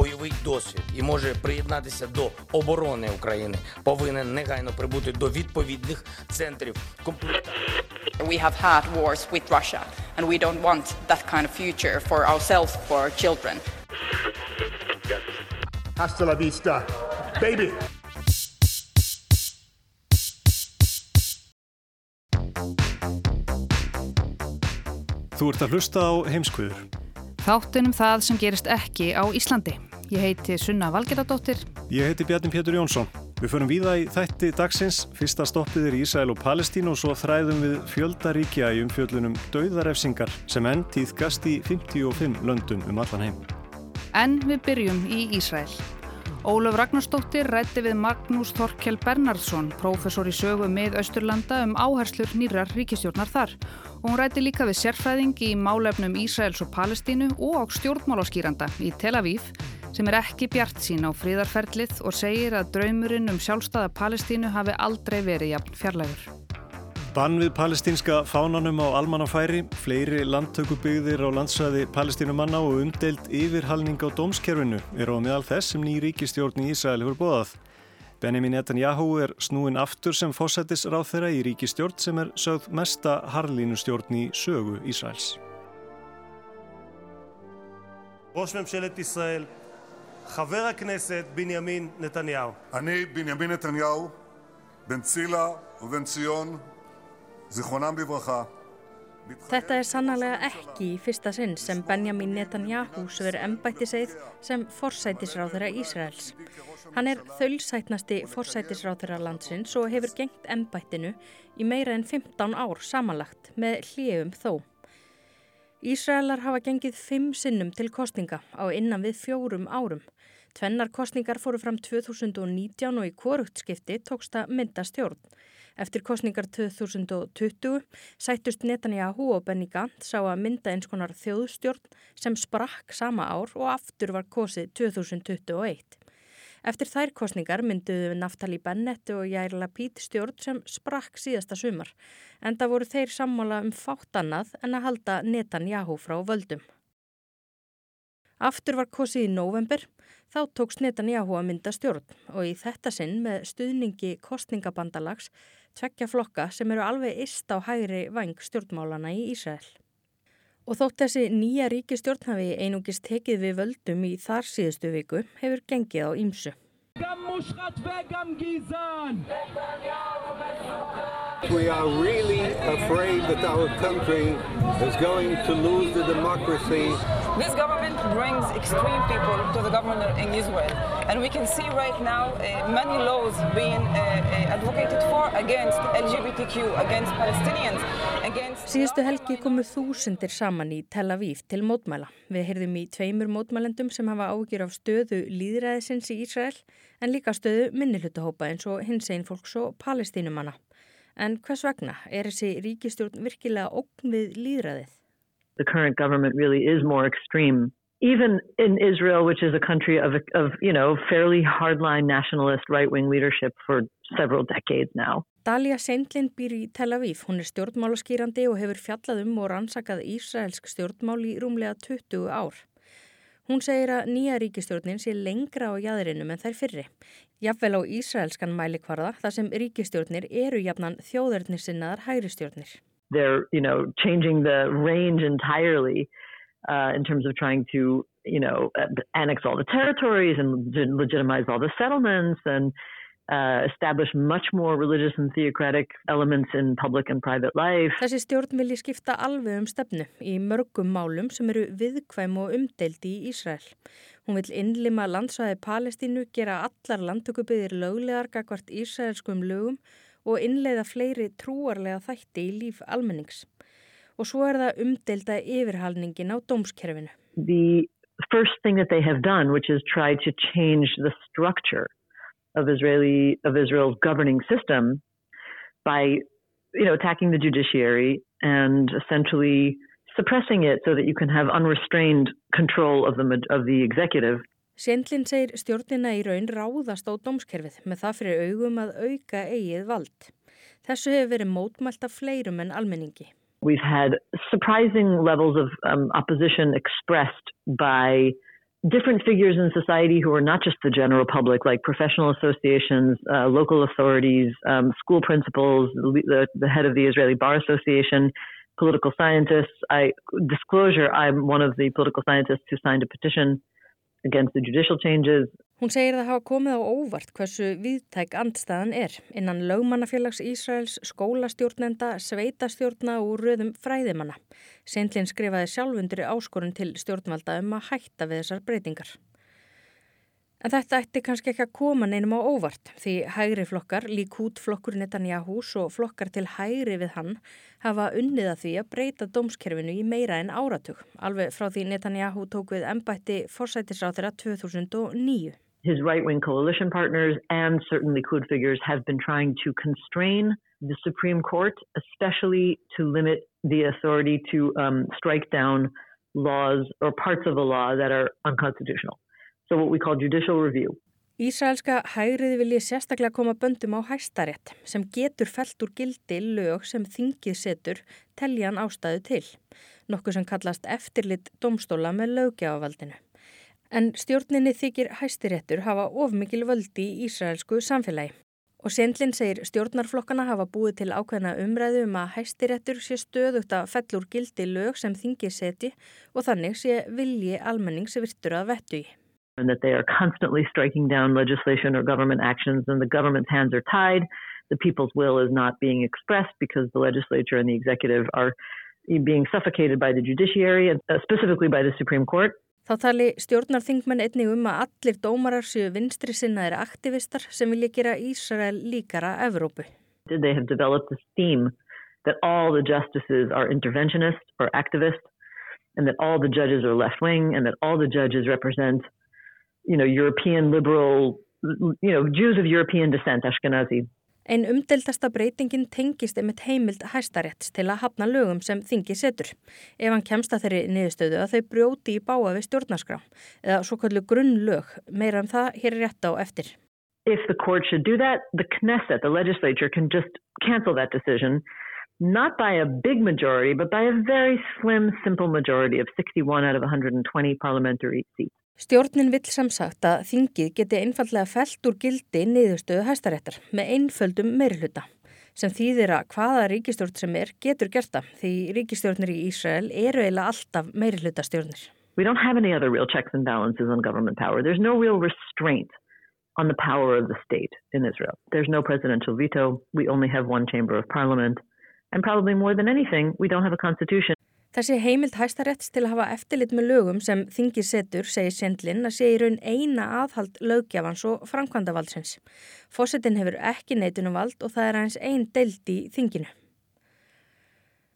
Бойовий досвід і може приєднатися до оборони України, повинен негайно прибути до відповідних центрів комплектації. We have had wars with Russia, and we don't want that kind of future for ourselves, for our children. Hasta la vista, baby! Þú ert að hlusta á heimskviður. Þáttunum það sem gerist ekki á Íslandi. Ég heiti Sunna Valgeradóttir. Ég heiti Bjarni Pétur Jónsson. Við förum víða í þætti dagsins. Fyrsta stoppið er Ísæl og Palestín og svo þræðum við fjöldaríkja í umfjöldunum dauðarefsingar sem enn týðgast í 55 löndum um allan heim. En við byrjum í Ísræl. Ólaf Ragnarstóttir rætti við Magnús Þorkjell Bernhardsson, prófessor í sögu með Östurlanda um áherslur nýrar ríkistjórnar þar og hún rætti líka við sérfræðingi í málefnum Ísraels og Palestínu og stjórnmálaskýranda í Tel Aviv sem er ekki bjart sín á fríðarferlið og segir að draumurinn um sjálfstæða Palestínu hafi aldrei verið jafn fjarlægur. Bann við palestínska fánanum á almannafæri, fleiri landtökubyggðir á landsæði palestínumanna og umdelt yfirhalning á dómskerfinu er á meðal þess sem ný ríkistjórn í Ísrael hefur bóðað. Benjamin Netanyahu er snúin aftur sem fósættis ráð þeirra í ríkistjórn sem er sögð mesta harlínustjórn í sögu Ísraels. Rósmemsjölet Ísrael חבר הכנסת בנימין נתניהו. אני, בנימין נתניהו, בן צילה ובן ציון, זיכרונם לברכה. Þetta er sannlega ekki í fyrsta sinn sem Benjamin Netanyahu sögur embættiseið sem forsætisráðara Ísraels. Hann er þaulsætnasti forsætisráðara landsins og hefur gengt embættinu í meira en 15 ár samanlagt með hljegum þó. Ísraelar hafa gengið fimm sinnum til kostninga á innan við fjórum árum. Tvennar kostningar fóru fram 2019 og í korugtskipti tókst að mynda stjórn. Eftir kostningar 2020 sættust Netanyahu og Benny Gantz á að mynda eins konar þjóðstjórn sem sprakk sama ár og aftur var kosið 2021. Eftir þær kostningar mynduðu Naftali Bennett og Jair Lapid stjórn sem sprakk síðasta sumar en það voru þeir sammála um fátt annað en að halda Netanyahu frá völdum. Aftur var kosið í november, þá tóks Netanyahu að mynda stjórn og í þetta sinn með stuðningi kostningabandalags tveggja flokka sem eru alveg ist á hægri vang stjórnmálana í Ísrael. Og þótt þessi nýja ríkistjórn hafi einungist tekið við völdum í þar síðustu viku hefur gengið á ímsu. We are really afraid that our country is going to lose the democracy. This government brings extreme people to the government in Israel. And we can see right now uh, many laws being uh, uh, advocated for against LGBTQ, against Palestinians, against... Síðustu helgi komu þúsundir saman í Tel Aviv til mótmæla. Við heyrðum í tveimur mótmælendum sem hafa ágjur af stöðu líðræðisins í Ísrael en líka stöðu minnihlutahópa eins og hins einn fólks og palestínumanna. En hvers vegna er þessi ríkistjórn virkilega ógn við líðræðið? The current government really is more extreme. Even in Israel, which is a country of, of you know, fairly hardline nationalist right-wing leadership for several decades now. Dalia Seindlin býr í Tel Aviv. Hún er stjórnmálaskýrandi og hefur fjallað um og rannsakað Ísraelsk stjórnmál í rúmlega 20 ár. Hún segir að nýja ríkistjórnin sé lengra á jæðrinum en þær fyrri. Jafnvel á Ísraelskan mælikvarða þar sem ríkistjórnir eru jafnan þjóðarnissinnaðar hægri stjórnir. They're, you know, changing the range entirely uh, in terms of trying to, you know, annex all the territories and legitimize all the settlements and uh, establish much more religious and theocratic elements in public and private life. Þessi stjórn vilji skipta alveg um stefnu í mörgum málum sem eru viðkvæm og umdeldi í Ísrael. Hún vil innlima landsvæði Palestínu, gera allar landtökubyðir löglegar gagvart ísraelskum lögum og innleiða fleiri trúarlega þætti í líf almennings. Og svo er það umdelda yfirhalningin á dómskerfinu. The first thing that they have done, which is try to change the structure of Israeli of Israel's governing system by you know attacking the judiciary and essentially suppressing it so that you can have unrestrained control of the of the executive. Sendlin segir stjórnina í raun ráðast á dómskerfið með það fyrir augum að auka eigið vald. Þessu hefur verið mótmælt af fleirum en almenningi. We've had surprising levels of um, opposition expressed by different figures in society who are not just the general public, like professional associations, uh, local authorities, um, school principals, the, the, head of the Israeli Bar Association, political scientists. I disclosure, I'm one of the political scientists who signed a petition Hún segir að hafa komið á óvart hversu viðtæk andstæðan er innan lögmannafélags Ísraels, skólastjórnenda, sveitastjórna og röðum fræðimanna. Sendlinn skrifaði sjálfundur áskorun til stjórnvalda um að hætta við þessar breytingar. En þetta ætti kannski ekki að koma neinum á óvart því hægri flokkar, lík hút flokkur Netanyahús og flokkar til hægri við hann hafa unniða því að breyta dómskerfinu í meira en áratug, alveg frá því Netanyahu tók við ennbætti forsætisráþurra 2009. His right-wing coalition partners and certain Likud figures have been trying to constrain the Supreme Court, especially to limit the authority to um, strike down laws or parts of the law that are unconstitutional so what we call judicial review. Ísraelska hægriði vilji sérstaklega koma böndum á hæstarétt sem getur felt úr gildi lög sem þingið setur teljan ástæðu til, nokkuð sem kallast eftirlit domstóla með löggjafavaldinu. En stjórninni þykir hæstiréttur hafa ofmikil völdi í Ísraelsku samfélagi. Og Sendlin segir stjórnarflokkana hafa búið til ákveðna umræðu um að hæstiréttur sé stöðugt að fellur gildi lög sem þingið seti og þannig sé vilji almenningsvirtur að vettu í. And that they are constantly striking down legislation or government actions, and the government's hands are tied. The people's will is not being expressed because the legislature and the executive are being suffocated by the judiciary and uh, specifically by the Supreme Court. Þá tali stjórnarþingmenn einnig um að allir dómarar séu vinstri sinnaðir aktivistar sem vilja gera Ísrael líkara Evrópu. They have developed this theme that all the justices are interventionists or activists and that all the judges are left-wing and that all the judges represent you know, European liberal, you know, Jews of European descent, Ashkenazi. Einn umdeltasta breytingin tengist einmitt heimild hæstarétts til að hafna lögum sem þingi setur. Ef hann kemst að þeirri niðurstöðu að þau brjóti í báa við stjórnarskrá eða svo kallu grunnlög, meira um það hér er rétt á eftir. If the court should do that, the Knesset, the legislature, can just cancel that decision not by a big majority, but by a very slim, simple majority of 61 out of 120 parliamentary seats. Stjórnin vill samsagt að þingið geti einfallega felt úr gildi niðurstöðu hæstaréttar með einföldum meirhluta sem þýðir að hvaða ríkistjórn sem er getur gerta því ríkistjórnir í Ísrael eru eiginlega alltaf meirhluta stjórnir. We don't have any other real checks and balances on government power. There's no real restraint on the power of the state in Israel. There's no presidential veto. We only have one chamber of parliament. And probably more than anything, we don't have a constitution. Þessi heimild hæstarétts til að hafa eftirlit með lögum sem þingir setur, segir Sendlin, að sé í raun eina aðhald lögjafans og framkvæmdavaldsins. Fossetin hefur ekki neitunum vald og það er hans einn deild í þinginu.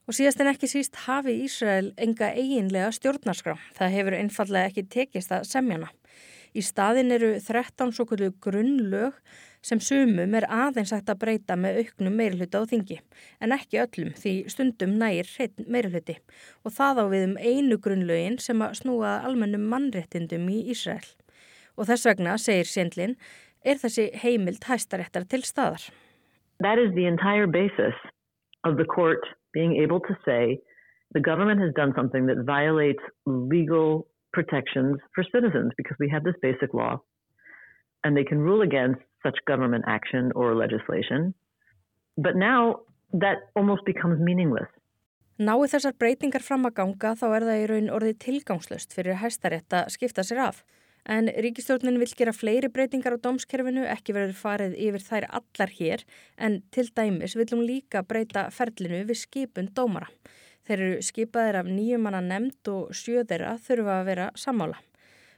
Og síðast en ekki síst hafi Ísrael enga eiginlega stjórnarskrá. Það hefur einfallega ekki tekist að semjana. Í staðin eru 13 svo kvöldu grunnlög sem sumum er aðeins hægt að breyta með auknum meirhluta á þingi en ekki öllum því stundum nægir hreitn meirhluti og það á við um einu grunnlögin sem að snúa almennum mannréttindum í Ísrael. Og þess vegna, segir Sendlin, er þessi heimild hæstaréttar til staðar. Is the entire basis of the court being able to say the government has done something that violates legal protections for citizens because we have this basic law and they can rule against such government action or legislation. But now that almost becomes meaningless. Náðu þessar breytingar fram að ganga þá er það í raun orðið tilgangslöst fyrir hæstarétt að skipta sér af. En ríkistjórnin vil gera fleiri breytingar á dómskerfinu, ekki verður farið yfir þær allar hér, en til dæmis vil hún líka breyta ferlinu við skipun dómara. Þeir eru skipaðir af nýjumanna nefnd og sjöðera þurfa að vera sammála.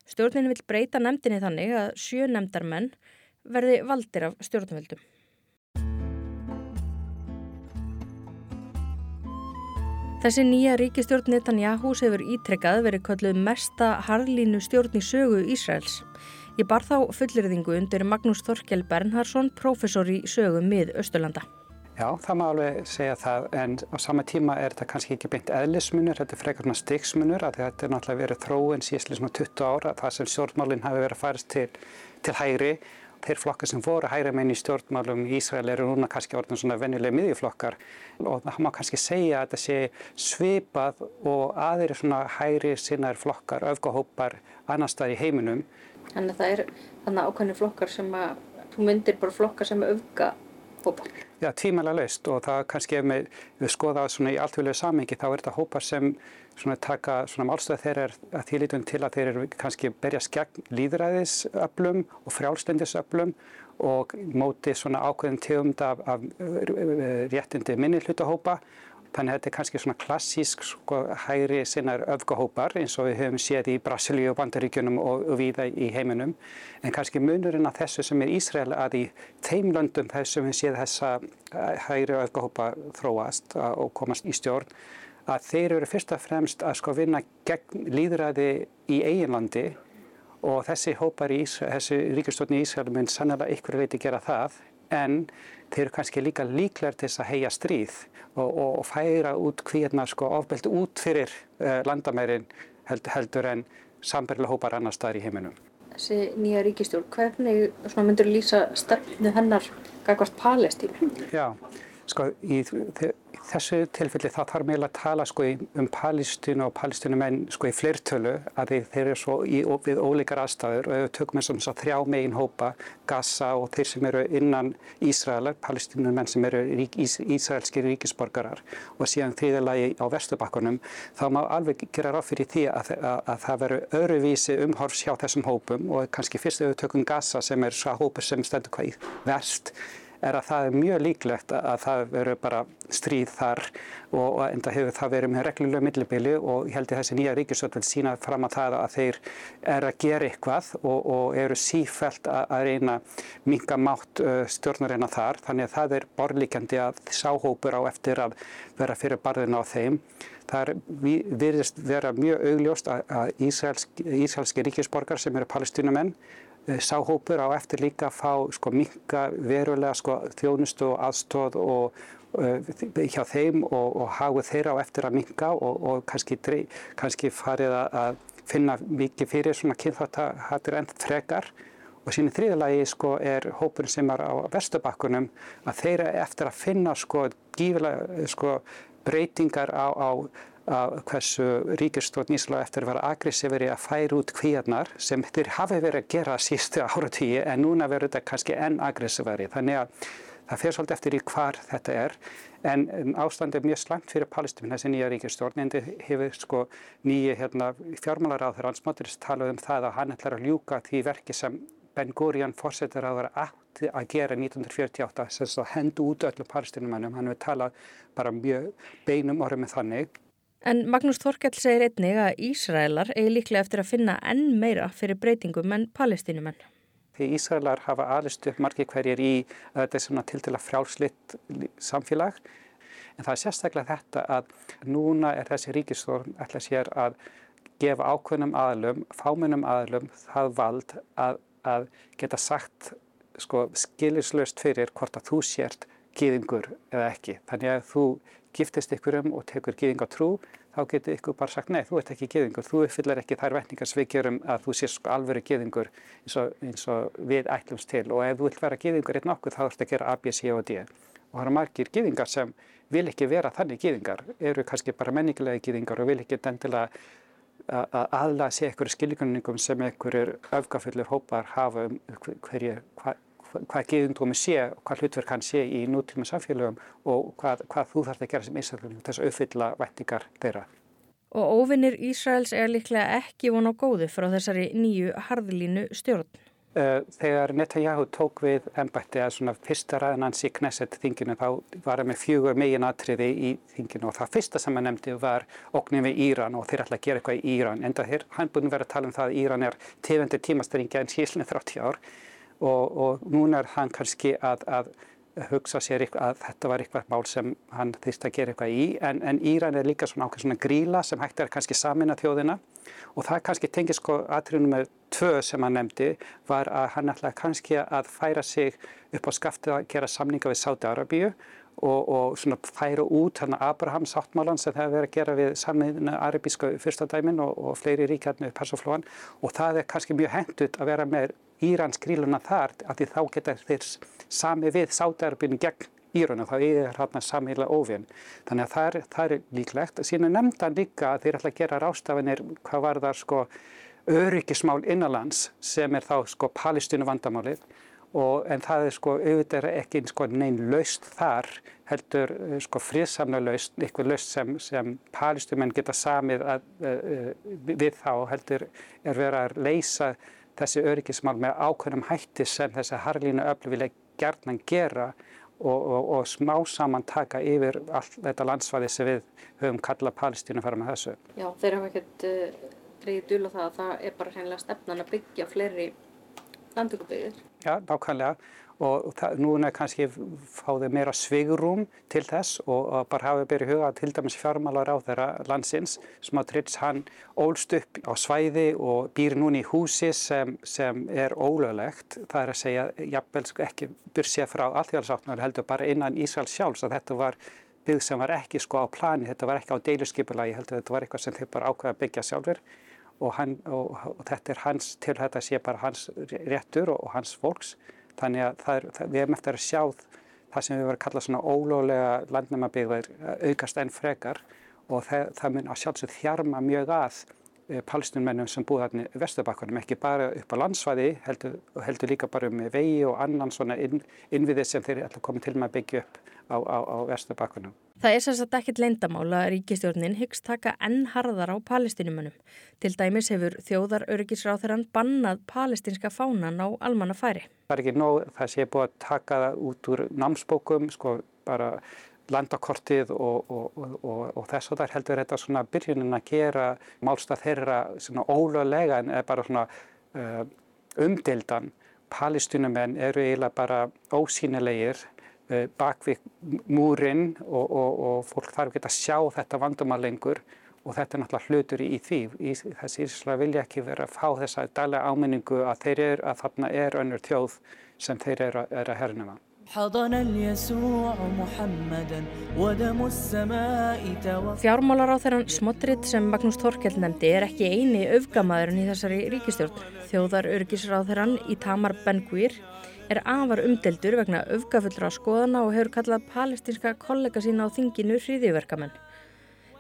Stjórnin vil breyta nefndinni þannig að sjö nefndarmenn verði valdir af Þessi nýja ríkistjórn Netanyahús hefur ítrekkað verið kölluð mesta harðlínu stjórn í sögu Ísraels. Ég bar þá fullirðingu undir Magnús Þorkel Bernhardsson, professor í sögu mið Östurlanda. Já, það má alveg segja það en á sama tíma er þetta kannski ekki beint eðlismunur, þetta er frekar svona stiksmunur að þetta er náttúrulega verið þróin síðan svona 20 ára, það sem stjórnmálinn hafi verið að farast til, til hægri þeir flokkar sem voru hægri meinn í stjórnmálum í Ísrael eru núna kannski orðin svona venjuleg miðjuflokkar og það má kannski segja að þetta sé svipað og aðeiri svona hægri sinnar flokkar, öfgahópar annar stað í heiminum. Þannig að það er þannig ákveðni flokkar sem að, þú myndir bara flokkar sem öfgahópar? Já, tímæla laust og það kannski ef við, skoða svona í alltfjörlega samengi þá er þetta hópar sem svona taka svona málstöð þeirra að því lítum til að þeir eru kannski berjast gegn líðræðisöflum og frjálstendisöflum og móti svona ákveðin tegund af, af réttindi minni hlutahópa. Þannig að þetta er kannski svona klassísk sko, hægri sinnar öfgahópar eins og við höfum séð í Brasilíu og Bandaríkjunum og, og viða í heiminum. En kannski munurinn af þessu sem er Ísrael að í þeim löndum þessum við séð þessa hægri öfgahópa þróast og komast í stjórn að þeir eru fyrst og fremst að sko vinna gegn líðræði í eiginlandi og þessi hópar í Ísrael, þessi ríkistofni í Ísrael mun sannlega ykkur leiti gera það en þeir eru kannski líka líklar til þess að heia stríð og, og, og færa út kvíðna sko ofbeldi út fyrir uh, landamærin held, heldur en samverðilega hópar annar staðar í heiminum. Þessi nýja ríkistjórn, hvernig myndur lýsa stefnu hennar gagvart Palestínu? Já, sko í þessu tilfelli þá þarf meila að tala sko um Palestínu og palestínumenn sko í fleirtölu að þeir eru svo í, við ólíkar aðstæður. Og ef við tökum eins og þess að þrjá megin hópa, Gaza og þeir sem eru innan Ísraela, palestínumenn sem eru rík, ís, ísraelskir ríkisborgarar og síðan þriðalagi á vestubakkunum, þá má alveg gera ráð fyrir því að, að, að það veru öruvísi umhorfs hjá þessum hópum. Og kannski fyrst ef við tökum Gaza sem er svo hópur sem stendur hvað í verst er að það er mjög líklegt að það verður bara stríð þar og enda hefur það verið með reglulega millibili og ég held að þessi nýja ríkisvöld vil sína fram að það að þeir er að gera eitthvað og, og eru sífælt að, að reyna minga mátt uh, stjórnarina þar þannig að það er borlíkjandi að sáhópur á eftir að vera fyrir barðina á þeim. Það virðist vera mjög augljóst að, að Ísraelski ríkisborgar sem eru palestínumenn Eh, sáhópur á eftir líka að fá sko minka verulega sko þjónustu og aðstóð og uh, hjá þeim og, og hafið þeirra á eftir að minka og, og kannski, kannski farið að finna mikið fyrir svona kynþáttahattur enn frekar. Og síðan í þriðalagi sko er hópurinn sem er á Vesturbakkunum að þeirra eftir að finna sko gífilega sko breytingar á, á að hversu ríkistofn Ísla eftir að vera aggressíferi að færa út kvíarnar sem þeir hafi verið að gera sístu áratíi en núna verður þetta kannski enn aggressíferi. Þannig að það fer svolítið eftir í hvar þetta er en ástandi er mjög slangt fyrir Palestín þessi nýja ríkistofn en þið hefur sko nýja hérna, fjármálaráður hans móturist talað um það að hann ætlar að ljúka því verki sem Ben Gurion fórsetur að vera afti að gera 1948 sem svo hendu út öllum palestinumannum. Hann hefur talað bara mjög beinum orðið með þannig En Magnús Þorkell segir einnig að Ísraelar eigi líklega eftir að finna enn meira fyrir breytingum en palestínumenn. Því Ísraelar hafa aðlistu upp margi hverjir í þetta er svona til til að frjálslitt samfélag. En það er sérstaklega þetta að núna er þessi ríkistórn ætla sér að gefa ákveðnum aðlum, fámunum aðlum það vald að, að geta sagt sko, skilislaust fyrir hvort að þú sért gýðingur eða ekki. Þannig að þú giftist ykkur um og tekur gýðinga trú, þá getur ykkur bara sagt nei, þú ert ekki gýðingur, þú uppfyllar ekki þær vetningar sem við gerum að þú sést sko alvöru gýðingur eins, eins og við ætlumst til. Og ef þú vilt vera gýðingur einn okkur þá þarfst að gera A, B, C og D. Og það eru margir gýðingar sem vil ekki vera þannig gýðingar, eru kannski bara menningilega gýðingar og vil ekki endilega að aðla sé ykkur skilgjörningum sem ykkur öfgafullur hópar hafa um hverju, hva, hvað geðundómi sé og hvað hlutverk hann sé í nútíma samfélögum og hvað, hvað þú þarf að gera sem einstaklega þess að uppfylla vættingar þeirra. Og óvinnir Ísraels er líklega ekki von á góðu frá þessari nýju harðlínu stjórn. Eh, þegar Netanyahu tók við ennbætti að svona fyrsta ræðan hans í Knesset þinginu þá var það með fjögur megin atriði í þinginu og það fyrsta sem hann nefndi var oknum við Íran og þeir ætla að gera eitthvað í Íran. Enda þeir, hann búin verið að tala um það að Íran er tefundir tímastringja en síðan 30 ár og, og núna er hann kannski að, að hugsa sér að þetta var eitthvað mál sem hann þýrst að gera eitthvað í. En, en Íran er líka svona ákveð svona gríla sem hægt er kannski samina þjóðina. Og það kannski tengið sko aðtriðunum með tvö sem hann nefndi var að hann ætlaði kannski að færa sig upp á skaftið að gera samninga við Sáti Arabíu og, og svona færa út hann Abraham sáttmálan sem það hefur verið að gera við samniðina arabíska fyrstadæmin og, og fleiri ríkjarnir persóflóan og það er kannski mjög hendut að vera með Írans gríluna þar af því þá geta þeir sami við Sáti-Arabínu gegn Írana, þá er hérna samíla óvinn. Þannig að það er, það líklegt. Síðan nefndan líka að þeir ætla að gera rástafinir hvað var þar sko öryggismál innanlands sem er þá sko palestínu vandamálið og en það er sko auðvitað ekki sko neinn laust þar heldur eh, sko friðsamna laust, eitthvað laust sem, sem palestínumenn geta samið að, uh, við þá heldur er verið að leysa þessi öryggismál með ákveðnum hætti sem þessi harlínu öflu vilja gerðnan gera og, og, og smá saman taka yfir allt þetta landsvæði sem við höfum kallað Palestínu fara með þessu. Já, þeir hafa ekkert uh, reyðið dula það að það er bara hreinlega stefnan að byggja fleiri landtökubyggðir. Já, nákvæmlega og það, núna kannski fáðu meira svigurum til þess og, og bara hafa byrju huga til dæmis fjármálar á þeirra landsins sem að Trits hann ólst upp á svæði og býr núna í húsi sem, sem er ólöglegt. Það er að segja, jafnvel sko ekki byrja frá allþjóðarsáttnar heldur bara innan Ísraels sjálfs. Að þetta var byggð sem var ekki sko á plani, þetta var ekki á deiluskipulagi, heldur þetta var eitthvað sem þeir bara ákveða að byggja sjálfur og, hann, og, og þetta er hans til þetta sé bara hans réttur og hans fólks þannig að er, það, við hefum eftir að sjá það sem við verðum að kalla svona ólólega landnæmabyggðar aukast enn frekar og það, það mun að sjálfsög þjarma mjög að e, palestinmennum sem búið þarna í Vesturbakkunum, ekki bara upp á landsvæði, heldur, heldur líka bara um vegi og annan svona inn, innviðið sem þeir ætla að koma til með að byggja upp á, á, á Vesturbakkunum. Það er sérstaklega ekkit leindamála að ríkistjórnin hyggst taka enn harðar á palestinumönnum. Til dæmis hefur þjóðar öryggisráþurann bannað palestinska fánan á almannafæri. Það er ekki nóg það sé búið að taka það út úr námsbókum, sko bara landakortið og, og, og, og þess og þar heldur þetta svona byrjunin að gera málstað þeirra svona ólöglega en bara svona uh, umdildan. Palestinumenn eru eiginlega bara ósýnilegir Eh, bakvið múrin og, og, og fólk þarf ekki að sjá þetta vandumar lengur og þetta er náttúrulega hlutur í því. Í, þessi Ísla vilja ekki vera að fá þessa dælega áminningu að þeir eru að þarna er önnur þjóð sem þeir eru að, er að hernuma. Fjármálar á þeirran Smotrið sem Magnús Þorkell nefndi er ekki eini öfgamaðurinn í þessari ríkistjórn. Þjóðar örgisráþeirann í Tamar Ben-Gvir er afar umdeldur vegna öfgafullra skoðana og hefur kallað palestinska kollega sína á þinginu hriðiverkamenn.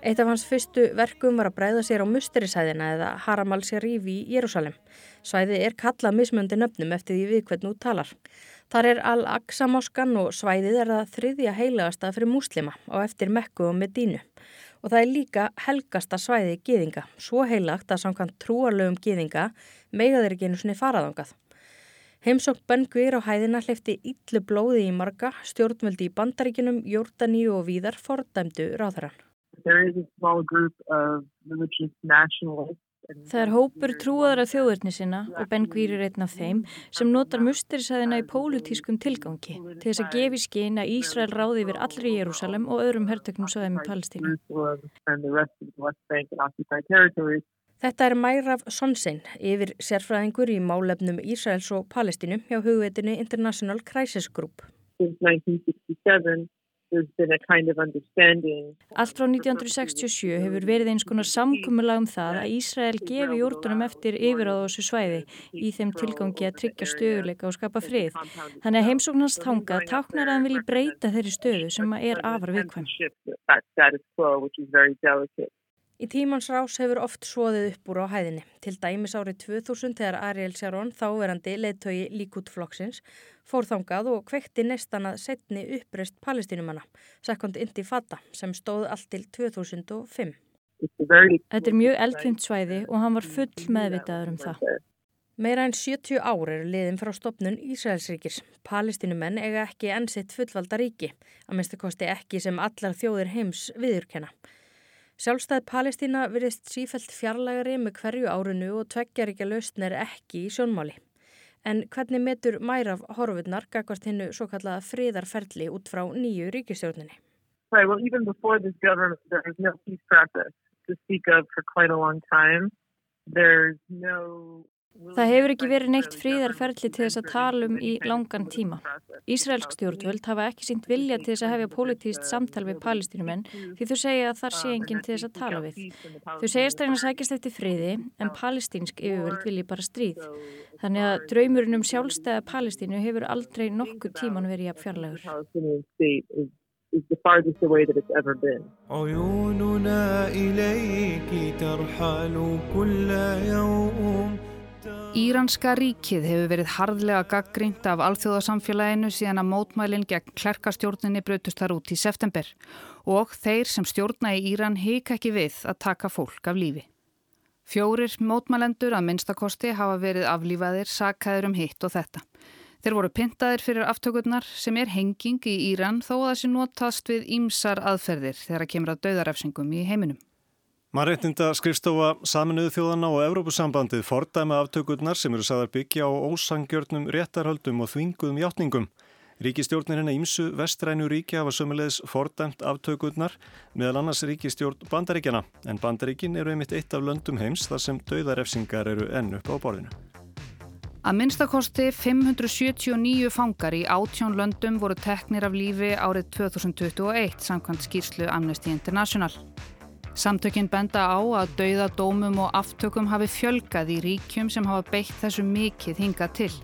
Eitt af hans fyrstu verkum var að bræða sér á musterisæðina eða Haram al-Sharif í Jérúsalem. Svæði er kallað mismöndi nöfnum eftir því við hvern út talar. Þar er Al-Aqsa moskan og svæðið er það þriðja heilagasta fyrir múslima á eftir Mekku og Medínu. Og það er líka helgasta svæði gýðinga, svo heilagt að samkvæmt trúarlegum gýðinga megaðir ekki einu svoni faraðangað. Heimsókn Ben Gvir á hæðina hleyfti yllu blóði í marga, stjórnvöldi í bandaríkinum, Jórdaníu og víðar fordæmdu ráðarann. Það er hópur trúaðara þjóðurni sinna og Ben Gvir er einn af þeim sem notar musterisæðina í pólutískum tilgangi til þess að gefi skinn að Ísrael ráði yfir allri Jérúsalem og öðrum hertöknum sögðum í Palestínu. Þetta er Mæraf Sonsin, yfir sérfræðingur í málefnum Ísraels og Palestínu hjá hugveitinu International Crisis Group. Allt frá 1967 hefur verið eins konar samkumulag um það að Ísrael gefi jórnum eftir yfiráð á þessu svæði í þeim tilgangi að tryggja stöðuleika og skapa frið. Þannig að heimsóknast þangað táknar að hann vilji breyta þeirri stöðu sem er afar viðkvæm. Í tímans rás hefur oft svoðið upp úr á hæðinni. Til dæmis árið 2000 þegar Ariel Sharon, þáverandi leittögi líkútflokksins, fór þangað og kvekti nestan að setni uppreist palestinumanna, Second Intifada, sem stóð allt til 2005. Þetta er mjög eldfimt svæði og hann var full meðvitaður um það. Meira en 70 ár eru liðin frá stopnun Ísraelsríkis. Palestinumenn eiga ekki ennsitt fullvalda ríki, að minnstu kosti ekki sem allar þjóðir heims viðurkenna. Sjálfstæð Palestína virðist sífælt fjarlægari með hverju árunu og tveggjar ekki að lausn er ekki í sjónmáli. En hvernig metur mæraf horfurnar gagvart hinnu svo kallaða friðarferli út frá nýju ríkistjórninni? Right, well, even before this government, there was no peace process to speak of for quite a long time. There's no Það hefur ekki verið neitt fríðarferðli til þess að tala um í langan tíma. Ísraelsk stjórnvöld hafa ekki sínt vilja til þess að hefja politíst samtal við palestínumenn því þau segja að þar sé enginn til þess að tala við. Þau segjast reyna sækjast eftir friði en palestínsk yfirvöld vilji bara stríð. Þannig að draumurinn um sjálfstæða palestínu hefur aldrei nokkuð tíman verið jafn fjarlægur. is the farthest away that it's ever been. عيوننا إليك ترحل كل يوم Íranska ríkið hefur verið harðlega gaggrínt af alþjóðasamfélaginu síðan að mótmælinn gegn klerkastjórninni brutust þar út í september og þeir sem stjórna í Íran hika ekki við að taka fólk af lífi. Fjórir mótmælendur að minnstakosti hafa verið aflífaðir, sakaður um hitt og þetta. Þeir voru pintaðir fyrir aftökurnar sem er henging í Íran þó að þessi notast við ímsar aðferðir þegar að kemur að dauðarefsingum í heiminum. Mannréttinda skrifstofa Saminuðu þjóðana og Evrópusambandið fordæma aftökurnar sem eru sagðar byggja á ósangjörnum réttarhöldum og þvinguðum hjáttningum. Ríkistjórnirinn að ímsu vestrænu ríki hafa sömulegis fordæmt aftökurnar meðal annars ríkistjórn bandaríkjana en bandaríkin eru einmitt eitt af löndum heims þar sem dauðarefsingar eru enn upp á borðinu. Að minnstakosti 579 fangar í átjón löndum voru teknir af lífi árið 2021 samkvæmt skýrslu Amnesty International. Samtökinn benda á að dauðadómum og aftökum hafi fjölgað í ríkjum sem hafa beitt þessu mikið hingað til.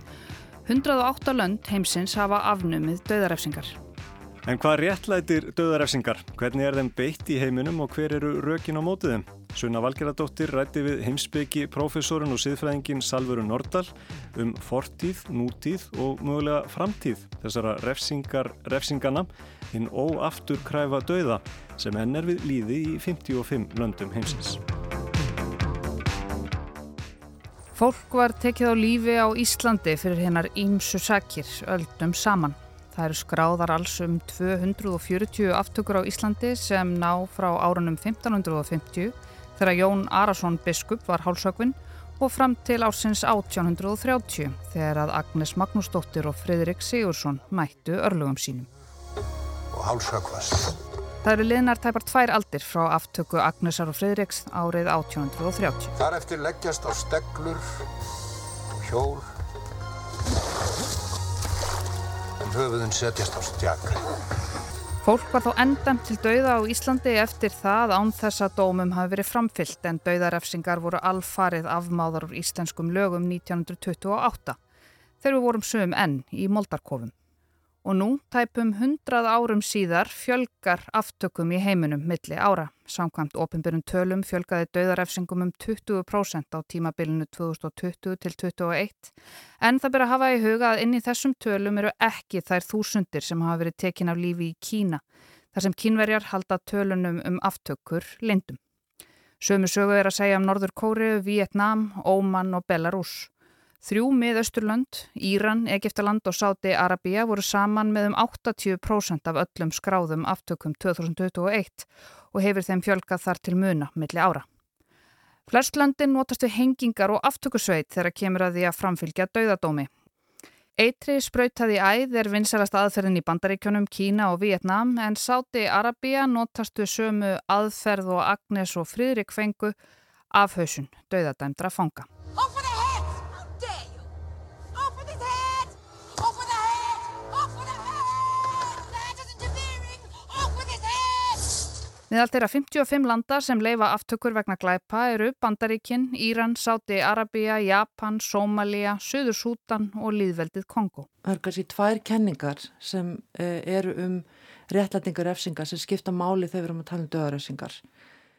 108 lönd heimsins hafa afnumið dauðarefsingar. En hvað réttlætir dauðarefsingar? Hvernig er þeim beitt í heiminum og hver eru rökin á mótiðum? Sunna Valgeradóttir rætti við heimsbyggi profesorinn og siðfræðingin Salvuru Nordal um fortíð, nútíð og mögulega framtíð þessara refsingar, refsingana hinn óaftur kræfa dauða sem henn er við líði í 55 löndum heimsins. Fólk var tekið á lífi á Íslandi fyrir hennar ímsu sakir öldum saman. Það eru skráðar alls um 240 aftökur á Íslandi sem ná frá árunum 1550 þegar Jón Arason biskup var hálsökvinn og fram til ársins 1830 þegar að Agnes Magnúsdóttir og Fridrik Sigursson mættu örlugum sínum. Og hálsökvast. Það eru liðnar tæpar tvær aldir frá aftöku Agnesar og Fridriks árið 1830. Þar eftir leggjast á steglur, hjól, en höfuðun setjast á stjaka. Fólk var þó endamt til dauða á Íslandi eftir það án þess að dómum hafi verið framfyllt en dauðarefsingar voru alfarið afmáðar úr íslenskum lögum 1928 þegar við vorum sögum enn í Moldarkofum. Og nú, tæpum hundrað árum síðar, fjölgar aftökum í heiminum milli ára. Samkvæmt ofinbyrjum tölum fjölgaði döðarefsingum um 20% á tímabilinu 2020 til 2021. En það byrja að hafa í huga að inn í þessum tölum eru ekki þær þúsundir sem hafa verið tekin af lífi í Kína. Þar sem kínverjar halda tölunum um aftökur lindum. Sömu sögu er að segja um Norður Kóriu, Vietnám, Óman og Belarus. Þrjú miðausturlönd, Íran, Egiptaland og Sáti Arabia voru saman með um 80% af öllum skráðum aftökum 2021 og hefur þeim fjölgað þar til muna milli ára. Flest löndin notast við hengingar og aftökusveit þegar kemur að því að framfylgja dauðadómi. Eitri sprautaði æð er vinsalast aðferðin í bandaríkjónum Kína og Vietnam en Sáti Arabia notast við sömu aðferð og Agnes og Fridrik fengu af hausun dauðadæmdra fanga. Meðal þeirra 55 landa sem leifa aftökur vegna glæpa eru Bandaríkin, Íran, Sáti, Arabia, Japan, Sómalia, Suður Sútan og líðveldið Kongo. Það eru kannski tvær kenningar sem eh, eru um réttlætingar efsingar sem skipta máli þegar við erum að tala um döðarefsingar.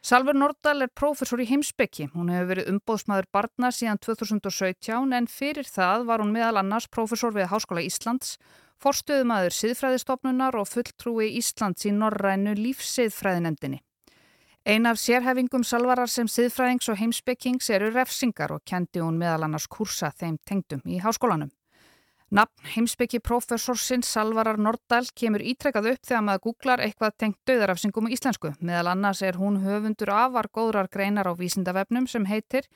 Salver Nordal er prófessor í heimsbyggi. Hún hefur verið umbóðsmaður barna síðan 2017 en fyrir það var hún meðal annars prófessor við Háskóla Íslands Forstöðumadur siðfræðistofnunar og fulltrúi Íslands í Norrænu lífsiðfræðinemdini. Ein af sérhefingum salvarar sem siðfræðings og heimsbyggings eru refsingar og kendi hún meðal annars kursa þeim tengdum í háskólanum. Nafn heimsbyggi profesorsinn Salvarar Nordal kemur ítrekkað upp þegar maður googlar eitthvað tengt döðarafsingum í íslensku. Meðal annars er hún höfundur afar góðrar greinar á vísindavefnum sem heitir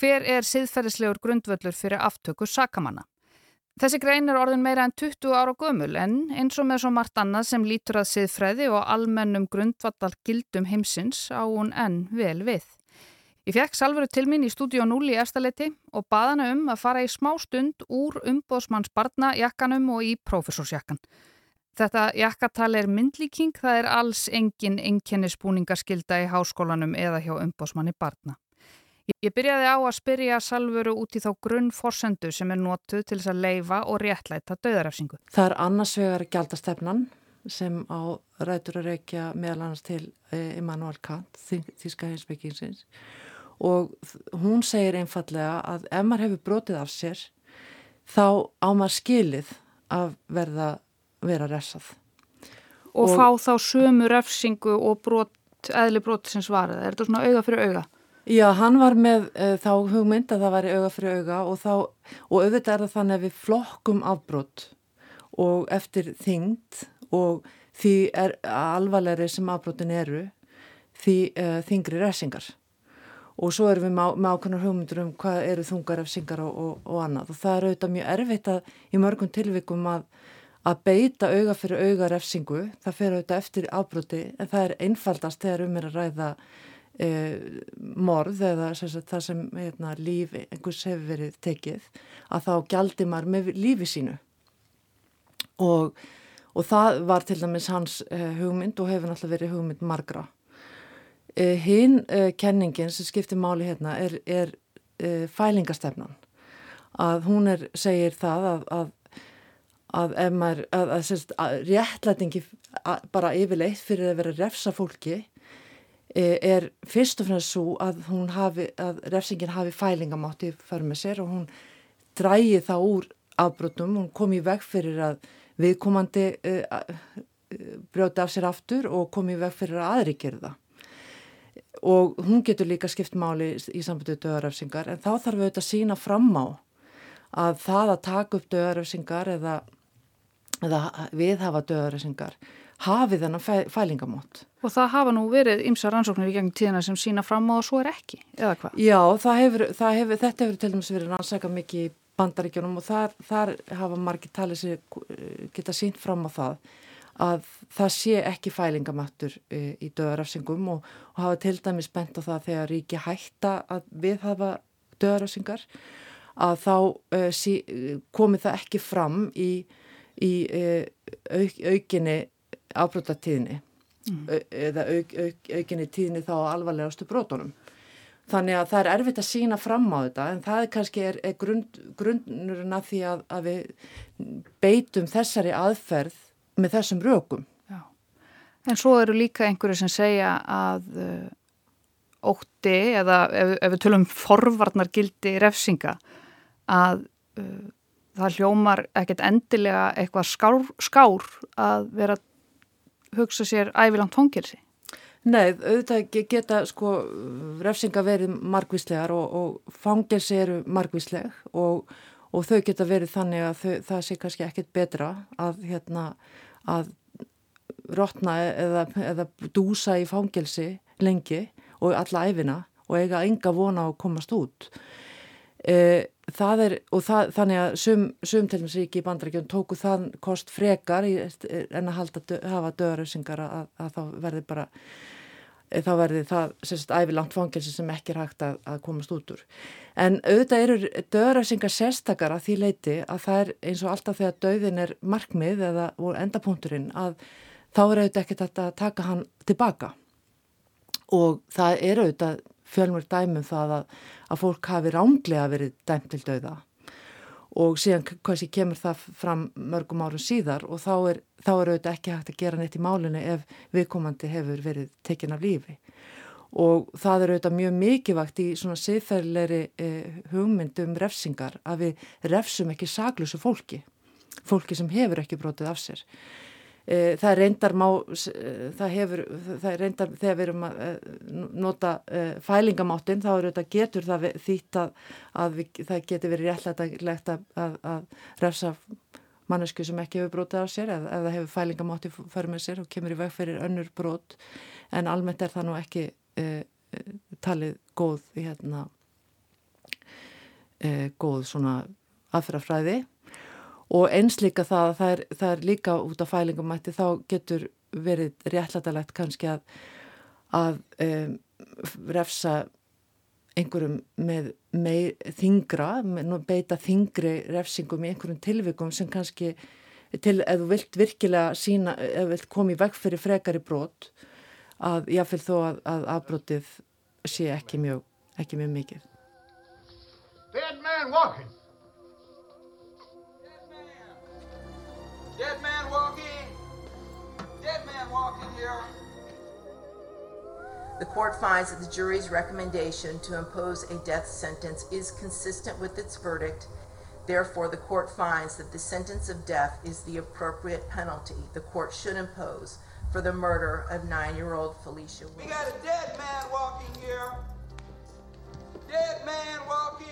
Hver er siðferðislegur grundvöldur fyrir aftöku sakamanna? Þessi grein er orðin meira en 20 ára gömul en eins og með svo margt annað sem lítur að siðfræði og almennum grundvattal gildum heimsins á hún enn vel við. Ég fekk Salveru til mín í stúdíu 0 í efstaleiti og baðana um að fara í smá stund úr umbóðsmanns barna jakkanum og í prófessorsjakkan. Þetta jakkatal er myndlíking, það er alls engin enkennisbúningaskilda í háskólanum eða hjá umbóðsmanni barna. Ég byrjaði á að spyrja Salveru út í þá grunnforsendu sem er notuð til þess að leifa og réttlæta döðarafsingu. Það er annars vegar gjaldastefnan sem á rætur að reykja meðal annars til eh, Immanuel Kant, þíska heimsbyggingsins og hún segir einfallega að ef maður hefur brotið af sér þá á maður skilið að verða vera refsað. Og, og fá þá sömu refsingu og brot, eðli brot sem svarað, er þetta svona auga fyrir auga? Já, hann var með uh, þá hugmynd að það væri auga fyrir auga og, þá, og auðvitað er það þannig að við flokkum afbrot og eftir þyngd og því er alvarlegri sem afbrotin eru því uh, þingri resingar og svo erum við með ákveðnar hugmyndur um hvað eru þungar af syngar og, og, og annað. Og það er auðvitað mjög erfitt að í mörgum tilvikum að, að beita auga fyrir auga refsingu, það fer auðvitað eftir afbroti en það er einfaldast þegar um er að ræða e, morð eða sagt, það sem hérna, líf einhvers hefur verið tekið að þá gjaldi maður með lífi sínu. Og, og það var til dæmis hans e, hugmynd og hefur náttúrulega verið hugmynd margra. E, hinn e, kenningin sem skiptir máli hérna er, er fælingastefnan að hún er, segir það að, að að ef maður, að, að, að réttlætingi bara yfirleitt fyrir að vera refsa fólki er fyrst og fremst svo að hafi, að refsingin hafi fælingamátti fyrir með sér og hún drægi það úr afbrotum, hún kom í veg fyrir að viðkomandi uh, brjóti af sér aftur og kom í veg fyrir að aðri gerða og hún getur líka skipt máli í sambundu döðarefsingar en þá þarf við auðvitað að sína fram á að það að taka upp döðarefsingar eða, eða viðhafa döðarefsingar hafi þennan fæ, fælingamót. Og það hafa nú verið ymsa rannsóknir í gegnum tíðina sem sína fram á og svo er ekki, eða hvað? Já, hefur, hefur, þetta hefur til dæmis verið rannsæka mikið í bandaríkjónum og þar, þar hafa margir talið sér geta sínt fram á það að það sé ekki fælingamáttur e, í döðarafsingum og, og hafa til dæmis bent á það þegar ríki hætta að við hafa döðarafsingar að þá uh, sí, komið það ekki fram í, í uh, auk, aukinni afbrotatíðni mm. eða auk, auk, aukinni tíðni þá alvarlegastu brotunum. Þannig að það er erfitt að sína fram á þetta en það kannski er, er grund, grunnurinn að því að, að við beitum þessari aðferð með þessum rökum. Já. En svo eru líka einhverju sem segja að uh, ótti eða ef, ef við tölum forvarnargildi refsinga að uh, það hljómar ekkert endilega eitthvað skár, skár að vera hugsa sér ævilangt fangilsi? Nei, auðvitað geta sko refsinga verið margvíslegar og, og fangilsi eru margvísleg og, og þau geta verið þannig að þau, það sé kannski ekkit betra að, hérna, að rótna eða, eða dúsa í fangilsi lengi og alla æfina og eiga enga vona að komast út. E, það er, og það, þannig að sum, sum til dæmis ríki í bandarækjum tóku þann kost frekar í, en að halda, hafa döðarauðsingar að, að þá verði bara þá verði það sérst ævilangt fangelsi sem ekki er hægt að, að komast út úr. En auðvitað eru döðarauðsingar sérstakar að því leiti að það er eins og alltaf þegar döðin er markmið eða endapunkturinn að þá er auðvitað ekkert að taka hann tilbaka. Og það er auðvitað fjölmur dæmum það að, að fólk hafi ránglega verið dæmt til dauða. Og síðan kannski kemur það fram mörgum árum síðar og þá er, þá er auðvitað ekki hægt að gera neitt í málinu ef viðkomandi hefur verið tekin af lífi. Og það er auðvitað mjög mikilvægt í svona siðferðilegri eh, hugmyndum refsingar að við refsum ekki saglusu fólki, fólki sem hefur ekki brotið af sér það reyndar má, það hefur, það reyndar þegar við erum að e, nota e, fælingamáttin þá er þetta getur það þýtt að, að við, það getur verið réttlægt að, að, að refsa mannesku sem ekki hefur brotið á sér eða, eða hefur fælingamátti fyrir með sér og kemur í veg fyrir önnur brot. En almennt er það nú ekki e, talið góð hérna, e, góð svona aðferðafræði og eins líka það að það er, það er líka út af fælingumætti þá getur verið réttlætalegt kannski að, að um, refsa einhverjum með, með þingra, með, beita þingri refsingum í einhverjum tilvikum sem kannski til, ef þú vilt virkilega sína, ef þú vilt koma í veg fyrir frekari brot að jáfnveil þó að, að afbrotið sé ekki mjög, ekki mjög mikið. Dead man walking. Dead man walking. Dead man walking here. The court finds that the jury's recommendation to impose a death sentence is consistent with its verdict. Therefore, the court finds that the sentence of death is the appropriate penalty the court should impose for the murder of nine-year-old Felicia We got a dead man walking here. Dead man walking.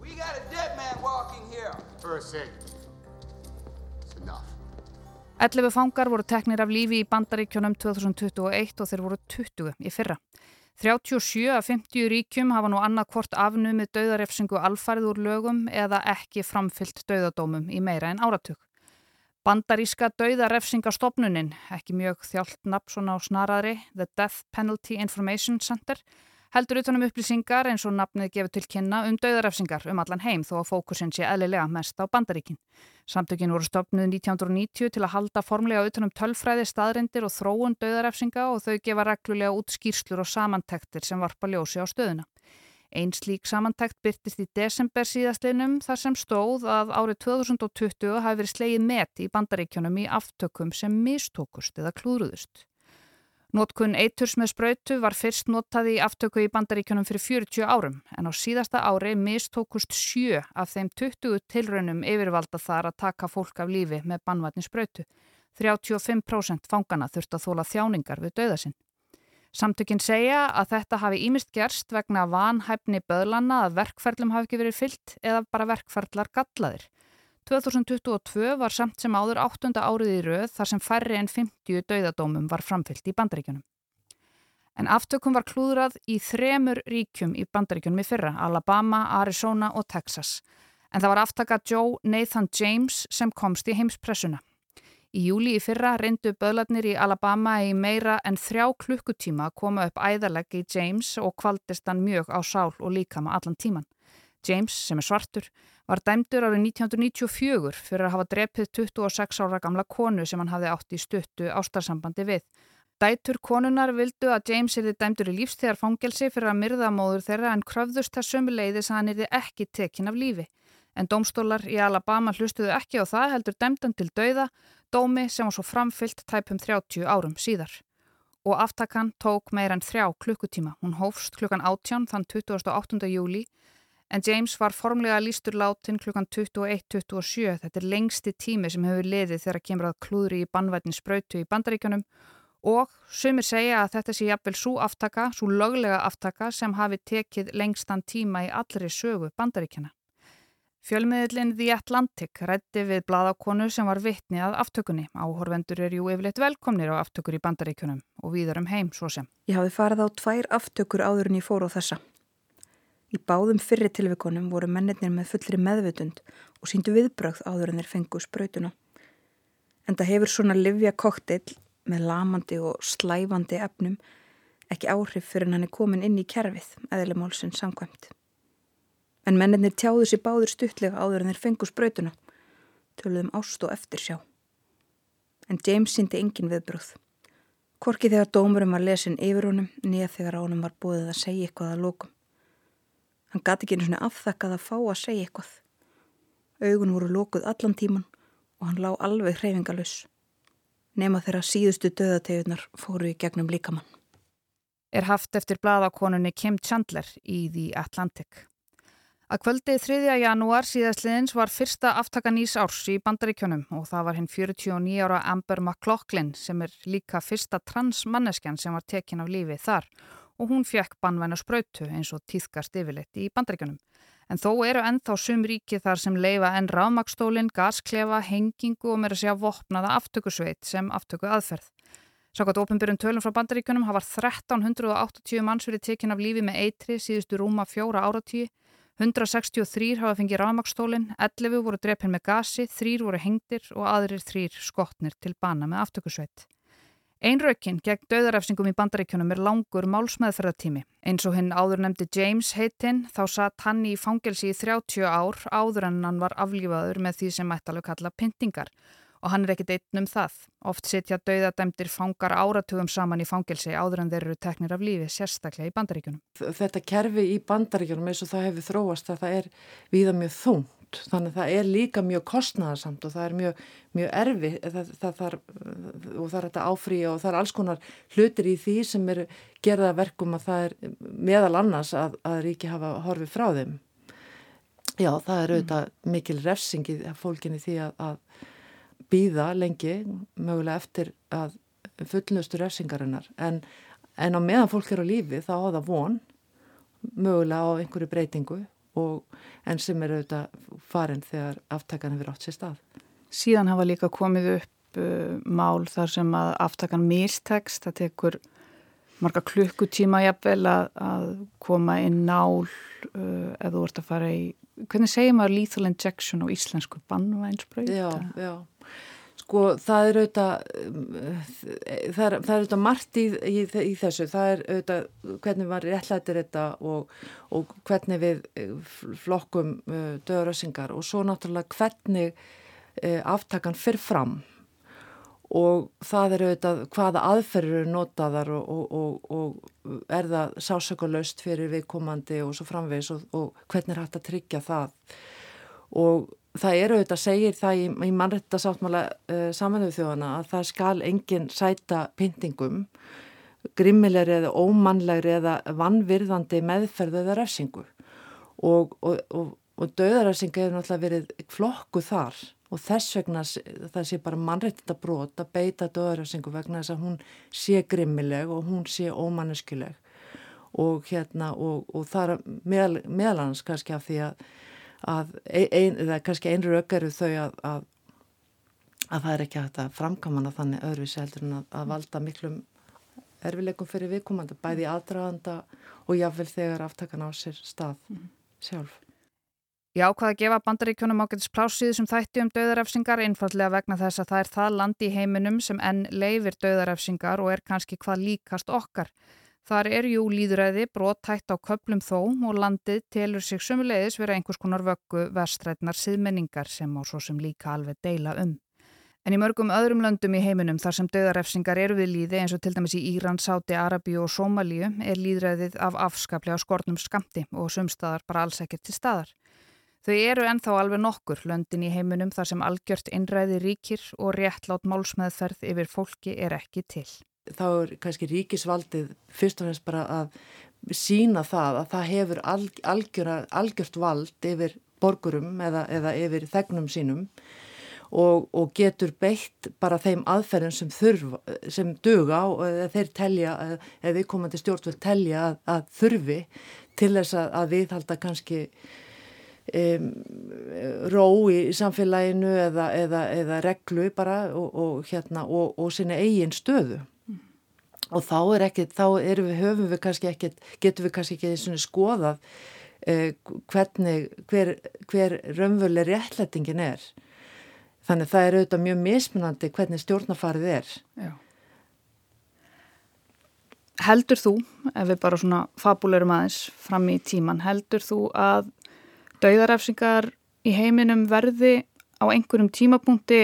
We got a dead man walking here. First thing. It's enough. 11 fangar voru teknir af lífi í bandaríkjónum 2021 og þeir voru 20 í fyrra. 37 af 50 ríkjum hafa nú annað hvort afnumið dauðarefsingu alfarið úr lögum eða ekki framfyllt dauðadómum í meira en áratug. Bandaríska dauðarefsingastofnunin, ekki mjög þjált nafn svona á snaraðri, The Death Penalty Information Center, heldur utanum upplýsingar eins og nafnið gefur til kynna um dauðarefsingar um allan heim þó að fókusin sé eðlilega mest á bandaríkin. Samtökin voru stopnuð 1990 til að halda formlega utanum tölfræði staðrindir og þróun dauðarefsinga og þau gefa reglulega út skýrslur og samantektir sem varpa ljósi á stöðuna. Einn slík samantekt byrtist í desember síðastlinum þar sem stóð að árið 2020 hafi verið slegið met í bandaríkjunum í aftökum sem mistókust eða klúruðust. Nótkun eiturs með spröytu var fyrst notað í aftöku í bandaríkjunum fyrir 40 árum en á síðasta ári mistókust sjö af þeim 20 tilraunum yfirvalda þar að taka fólk af lífi með bannvætni spröytu. 35% fangana þurft að þóla þjáningar við dauðasinn. Samtökinn segja að þetta hafi ímist gerst vegna vanhæfni böðlanna að verkferðlum hafi ekki verið fyllt eða bara verkferðlar gallaðir. 2022 var samt sem áður áttunda árið í rauð þar sem færri en 50 dauðadómum var framfyllt í bandaríkjunum. En aftökum var klúðrað í þremur ríkjum í bandaríkjunum í fyrra, Alabama, Arizona og Texas. En það var aftaka Joe Nathan James sem komst í heimspressuna. Í júli í fyrra reyndu böðlarnir í Alabama í meira en þrjá klukkutíma að koma upp æðalegg í James og kvaldist hann mjög á sál og líkama allan tíman. James, sem er svartur, var dæmdur árið 1994 fyrir að hafa drepið 26 ára gamla konu sem hann hafði átt í stuttu ástarsambandi við. Dætur konunar vildu að James erði dæmdur í lífstíðar fangelsi fyrir að myrða móður þeirra en kröfðust sömu leiðis að hann erði ekki tekin af lífi. En dómstólar í Alabama hlustuðu ekki á það heldur dæmdan til dauða, dómi sem var svo framfyllt tæpum 30 árum síðar. Og aftakan tók meir en þrjá klukkutíma. Hún hófst klukkan 18 þann 28. júli en James var formlega lístur látin klukkan 21.27. Þetta er lengsti tími sem hefur liðið þegar kemur að klúðri í bannvætni spröytu í bandaríkjunum og sumir segja að þetta sé jafnvel svo aftaka, svo löglega aftaka sem hafi tekið lengstan tíma í allri sögu bandaríkjana. Fjölmiðlinn The Atlantic rætti við bladakonu sem var vittni að aftökunni. Áhorvendur er jú yfirleitt velkomnir á aftökur í bandaríkunum og víðar um heim svo sem. Ég hafi farið á tvær aftökur áður en ég fór á þessa. Í báðum fyrri tilvikonum voru mennirnir með fullri meðvutund og síndu viðbröð áður en þeir fengu sprautuna. En það hefur svona livja koktill með lamandi og slæfandi efnum ekki áhrif fyrir hann er komin inn í kerfið, eðlumálsinn samkvæmt. En mennirnir tjáðu sér báður stuttlega áður en þeir fengu sprautuna, töluðum ást og eftir sjá. En James síndi engin viðbröð. Korki þegar dómurum var lesin yfir honum, nýja þegar ánum var búið að segja eitthvað að lókum. Hann gati ekki einu svona afþakkað að fá að segja eitthvað. Augun voru lókuð allan tíman og hann lá alveg hreyfingalus. Nema þeirra síðustu döðategunar fóru í gegnum líkamann. Er haft eftir bladakonunni Kim Chandler í The Atlantic. Að kvöldið 3. janúar síðastliðins var fyrsta aftakan ís árs í bandaríkjónum og það var hinn 49 ára Amber McLaughlin sem er líka fyrsta transmanneskjan sem var tekin af lífi þar og hún fekk bannvæna spröytu eins og týðkast yfirleitt í bandaríkjunum. En þó eru ennþá sum ríki þar sem leifa enn rámakstólinn, gasklefa, hengingu og meira segja vopnaða aftökusveit sem aftöku aðferð. Sákvæmt ofinbyrjum tölum frá bandaríkunum hafa 1380 manns verið tekinn af lífi með eitri síðustu rúma fjóra áratíu. 163 hafa fengið rafmakstólinn, 11 voru drepin með gasi, 3 voru hengdir og aðrir 3 skotnir til bana með aftökusveit. Einraukinn gegn döðarefsingum í bandaríkjunum er langur málsmeðferðartími. Eins og hinn áður nefndi James heitinn þá satt hann í fangelsi í 30 ár áður en hann var aflífaður með því sem mættalög kalla pyntingar og hann er ekkit einn um það. Oft setja dauðadæmdir fangar áratugum saman í fangelsi áður en þeir eru teknir af lífi, sérstaklega í bandaríkjunum. Þetta kerfi í bandaríkjunum eins og það hefur þróast að það er viða mjög þungt. Þannig að það er líka mjög kostnæðarsamt og það er mjög, mjög erfi það, það þar, og það er þetta áfríja og það er alls konar hlutir í því sem er gerða verkum að það er meðal annars að, að ríki hafa horfið frá þeim. Já, það er auðvitað mikil refsingi fólkinni því að, að býða lengi mögulega eftir að fullnustu refsingarinnar. En, en á meðan fólk er á lífi þá á það von mögulega á einhverju breytingu og, en sem er auðvitað farin þegar aftakan hefur átt sér stað. Síðan hafa líka komið upp uh, mál þar sem að aftakan mistekst, það tekur marga klukkutíma jafnvel að, að koma inn nál uh, ef þú ert að fara í, hvernig segir maður lethal injection á íslensku bannvænsbröð? Já, já. Sko það er auðvitað, það er, það er auðvitað margt í, í, í þessu, það er auðvitað hvernig maður réttlætir þetta og, og hvernig við eh, flokkum uh, döðrössingar og svo náttúrulega hvernig uh, aftakan fyrir fram. Og það er auðvitað hvaða aðferður eru notaðar og, og, og er það sásökuleust fyrir viðkomandi og svo framvegs og hvernig er hægt að tryggja það og það eru auðvitað, segir það í, í mannrættasáttmála uh, samanuðu þjóðana að það skal enginn sæta pyntingum, grimmilegri eða ómannlegri eða vannvirðandi meðferðu eða refsingu. Og, og, og, og döðarefsinga hefur náttúrulega verið flokku þar. Og þess vegna það sé bara mannrættita brot að beita döðarefsingu vegna þess að hún sé grimmileg og hún sé ómanneskuleg og hérna og það er meðal, meðalans kannski af því að að ein, eða kannski einru ökk eru þau að, að, að það er ekki hægt að framkamana þannig öðruvísi heldur en að, að valda miklum erfileikum fyrir viðkomandi, bæði aðdraganda og jáfnvel þegar aftakan á sér stað mm. sjálf. Já, hvað að gefa bandaríkjónum ágætis plásið sem þætti um döðarefsingar einfallega vegna þess að það er það land í heiminum sem enn leifir döðarefsingar og er kannski hvað líkast okkar. Þar er jú líðræði brotætt á köplum þó og landið telur sig sömulegis vera einhvers konar vöggu vestrætnar síðmenningar sem á svo sem líka alveg deila um. En í mörgum öðrum löndum í heiminum þar sem döðarefsingar eru við líði eins og til dæmis í Íran, Sáti, Arabíu og Sómalíu er líðræðið af afskaplega skortnum skamti og sumstaðar bara alls ekkert til staðar. Þau eru ennþá alveg nokkur löndin í heiminum þar sem algjört innræði ríkir og réttlátt málsmeðferð yfir fólki er ekki til þá er kannski ríkisvaldið fyrst og fremst bara að sína það að það hefur algjör, algjört vald yfir borgurum eða, eða yfir þegnum sínum og, og getur beitt bara þeim aðferðin sem þurfa, sem duga og þeir telja, eða viðkomandi stjórnvöld telja að, að þurfi til þess að, að viðhalda kannski Um, ró í samfélaginu eða, eða, eða reglu bara og, og, hérna, og sinna eigin stöðu og þá er ekki, þá erum við, höfum við kannski ekki, getum við kannski ekki skoðað eh, hvernig, hver, hver raunvölu réttlætingin er. Þannig það er auðvitað mjög mismunandi hvernig stjórnafarið er. Já. Heldur þú, ef við bara svona fabulerum aðeins fram í tíman, heldur þú að dauðarafsingar í heiminum verði á einhverjum tímapunkti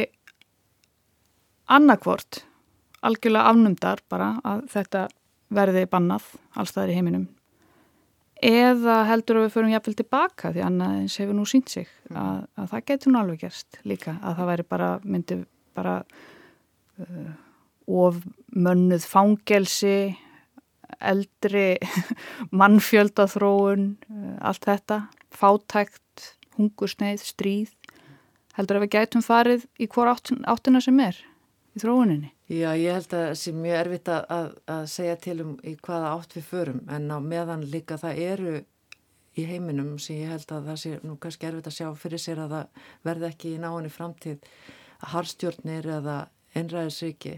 annarkvort algjörlega afnumdar bara að þetta verði bannað allstaðar í heiminum. Eða heldur að við förum jáfnvel tilbaka því annað eins hefur nú sínt sig mhm. að, að það getur nú alveg gerst líka að það væri bara, myndi bara uh, of mönnuð fangelsi eldri mannfjöldathróun uh, allt þetta, fátækt hungursneið, stríð. Heldur að við gætum farið í hvora áttina sem er í þróuninni Já, ég held að það sé mjög erfitt að, að segja til um í hvaða átt við förum en á meðan líka það eru í heiminum sem ég held að það sé nú kannski erfitt að sjá fyrir sér að það verði ekki í náinni framtíð að harstjórnir eða einræðisriki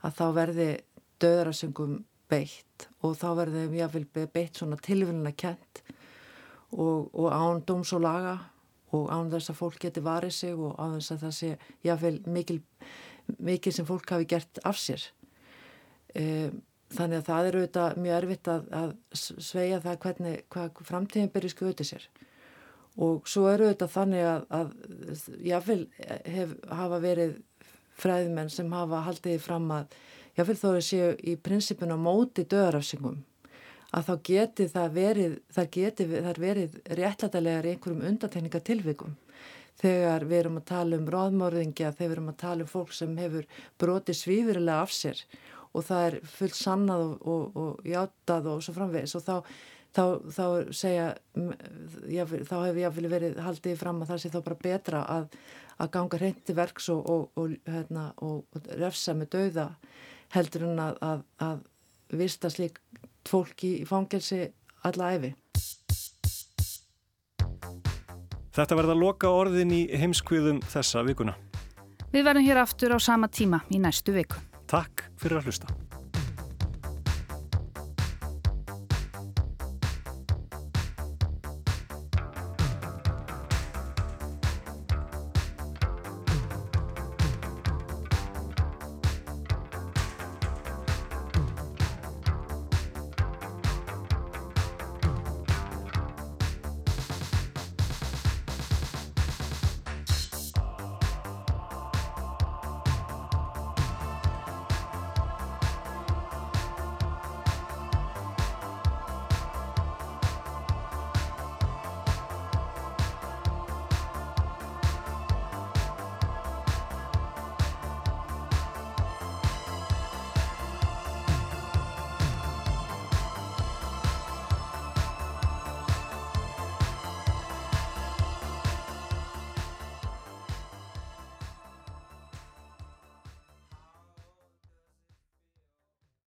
að þá verði döðarasöngum beitt og þá verði mjög beitt svona tilvunna kent og, og án dóms og laga og án þess að fólk geti varið sig og án þess að það sé jáfnveil mikil, mikil sem fólk hafi gert af sér. E, þannig að það er auðvitað mjög erfitt að, að sveia það hvernig hvað framtíðin byrjir skuðið sér og svo eru auðvitað þannig að, að jáfnveil hef, hafa verið fræðmenn sem hafa haldið fram að jáfnveil þó að séu í prinsipin á móti döðarafsingum að þá geti það verið, það geti það verið réttlætalegar einhverjum undatekningatilvikum þegar við erum að tala um ráðmörðingja, þegar við erum að tala um fólk sem hefur brotið svífurilega af sér og það er fullt sannað og, og, og játað og svo framvegis og þá, þá, þá segja, ég, þá hefur ég verið haldið fram að það sé þá bara betra að, að ganga hreinti verks og, hérna, og refsa með dauða heldur en að, að, að vista slík fólki í fangelsi alla efi. Þetta verða loka orðin í heimskviðum þessa vikuna. Við verðum hér aftur á sama tíma í næstu viku. Takk fyrir að hlusta.